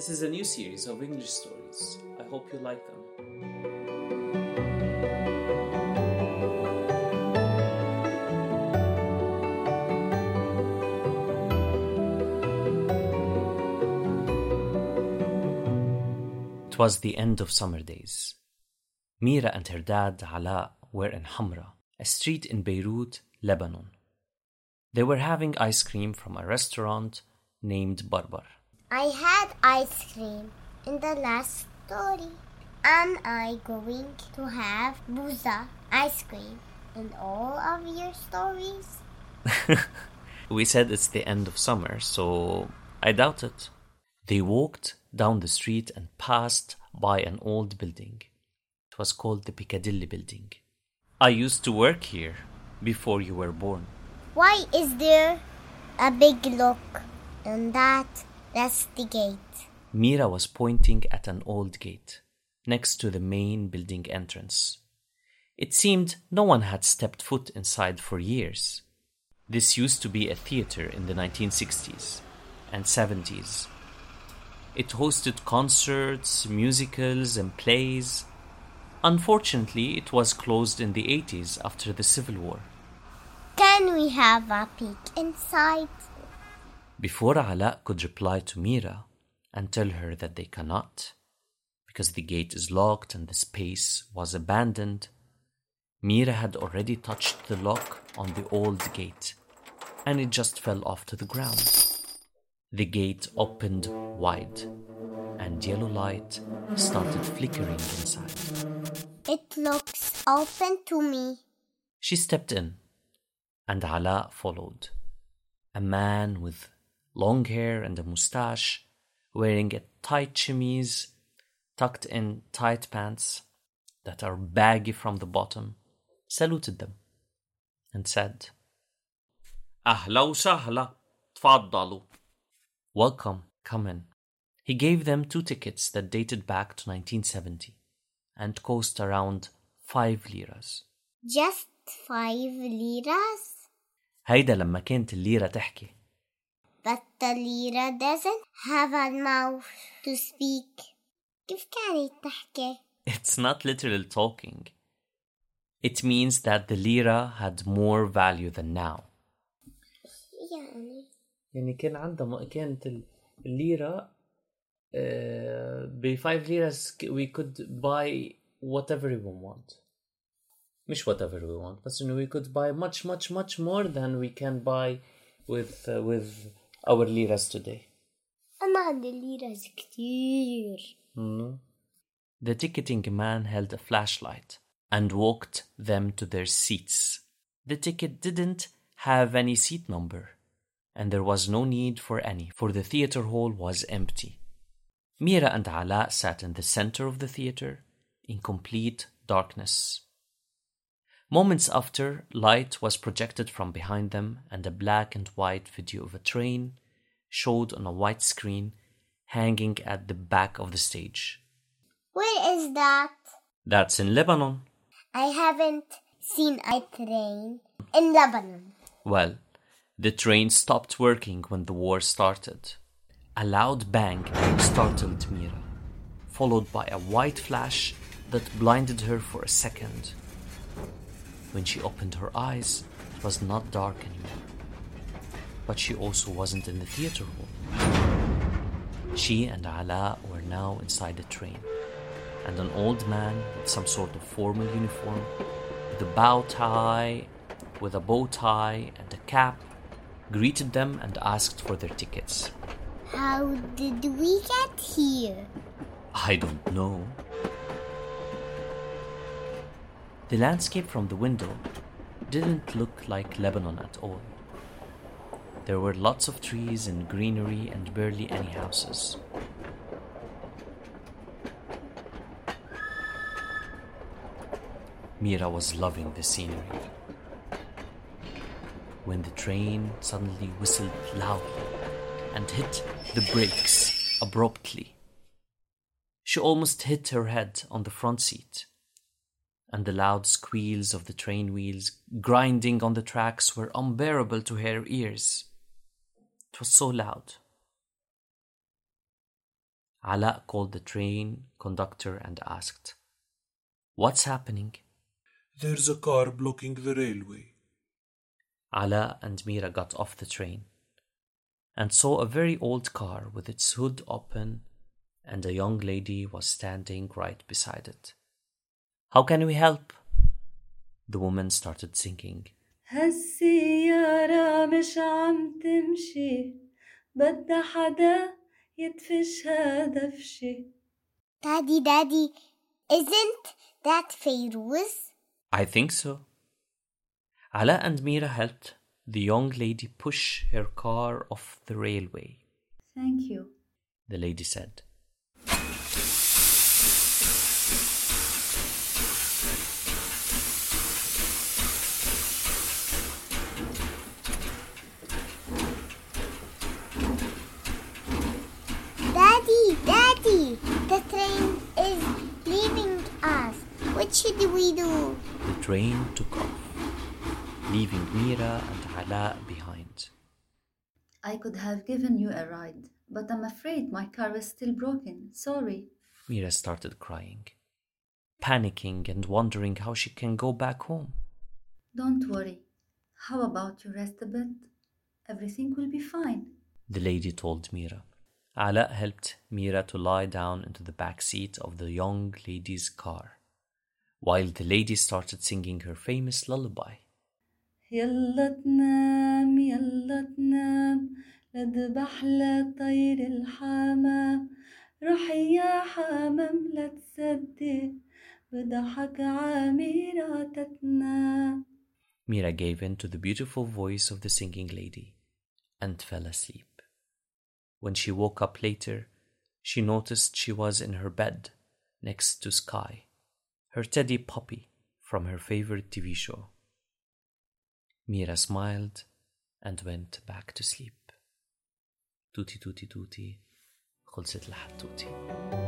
This is a new series of English stories. I hope you like them. It was the end of summer days. Mira and her dad, Alaa, were in Hamra, a street in Beirut, Lebanon. They were having ice cream from a restaurant named Barbar. I had ice cream in the last story. Am I going to have Buza ice cream in all of your stories? We said it's the end of summer, so I doubt it. They walked down the street and passed by an old building. It was called the Piccadilly Building. I used to work here before you were born. Why is there a big lock on that? That's the gate. Mira was pointing at an old gate next to the main building entrance. It seemed no one had stepped foot inside for years. This used to be a theater in the 1960s and 70s. It hosted concerts, musicals, and plays. Unfortunately, it was closed in the 80s after the Civil War. Can we have a peek inside? Before Alaa could reply to Mira and tell her that they cannot, because the gate is locked and the space was abandoned, Mira had already touched the lock on the old gate and it just fell off to the ground. The gate opened wide and yellow light started flickering inside. It looks open to me. She stepped in, and Alaa followed. A man with long hair and a mustache, wearing a tight chemise, tucked in tight pants that are baggy from the bottom, saluted them and said, أهلا وسهلا تفضلوا Welcome, come in. He gave them two tickets that dated back to 1970 and cost around five liras. Just five liras? هيدا لما كانت الليرة تحكي But the lira doesn't have a mouth to speak. كيف كانت تحكي؟ It's not literal talking. It means that the lira had more value than now. يعني يعني كان عندها كانت الليرة ب 5 ليرة we could buy whatever we want. مش whatever we want بس انه we could buy much much much more than we can buy with uh, with our liras today? أنا عندي liras كتير. Mm. The ticketing man held a flashlight and walked them to their seats. The ticket didn't have any seat number, and there was no need for any, for the theater hall was empty. Mira and Alaa sat in the center of the theater in complete darkness. Moments after, light was projected from behind them, and a black and white video of a train showed on a white screen hanging at the back of the stage. Where is that? That's in Lebanon. I haven't seen a train in Lebanon. Well, the train stopped working when the war started. A loud bang startled Mira, followed by a white flash that blinded her for a second. When she opened her eyes, it was not dark anymore. But she also wasn't in the theater hall. She and Alaa were now inside the train, and an old man with some sort of formal uniform, with a bow tie, with a bow tie and a cap, greeted them and asked for their tickets. How did we get here? I don't know. The landscape from the window didn't look like Lebanon at all. There were lots of trees and greenery and barely any houses. Mira was loving the scenery. When the train suddenly whistled loudly and hit the brakes abruptly. She almost hit her head on the front seat, and the loud squeals of the train wheels grinding on the tracks were unbearable to her ears. It was so loud. Alaa called the train conductor and asked, What's happening? There's a car blocking the railway. Alaa and Mira got off the train and saw a very old car with its hood open and a young lady was standing right beside it. How can we help? The woman started singing. هالسيارة مش عم تمشي بدها حدا يدفشها دفشة Daddy, Daddy, isn't that Fairuz? I think so. Alaa and Mira helped the young lady push her car off the railway. Thank you, the lady said. What should we do? The train took off, leaving Mira and Alaa behind. I could have given you a ride, but I'm afraid my car is still broken. Sorry. Mira started crying, panicking and wondering how she can go back home. Don't worry. How about you rest a bit? Everything will be fine. The lady told Mira. Alaa helped Mira to lie down into the back seat of the young lady's car, while the lady started singing her famous lullaby. يلا تنام يلا تنام لذبح لطير الحمام روحي يا حمام لا تصدق بضحك عامرة تتنام Mira gave in to the beautiful voice of the singing lady and fell asleep. When she woke up later, she noticed she was in her bed next to Sky, her teddy puppy from her favorite TV show. Mira smiled and went back to sleep. توتي توتي توتي خلصت الحتوتي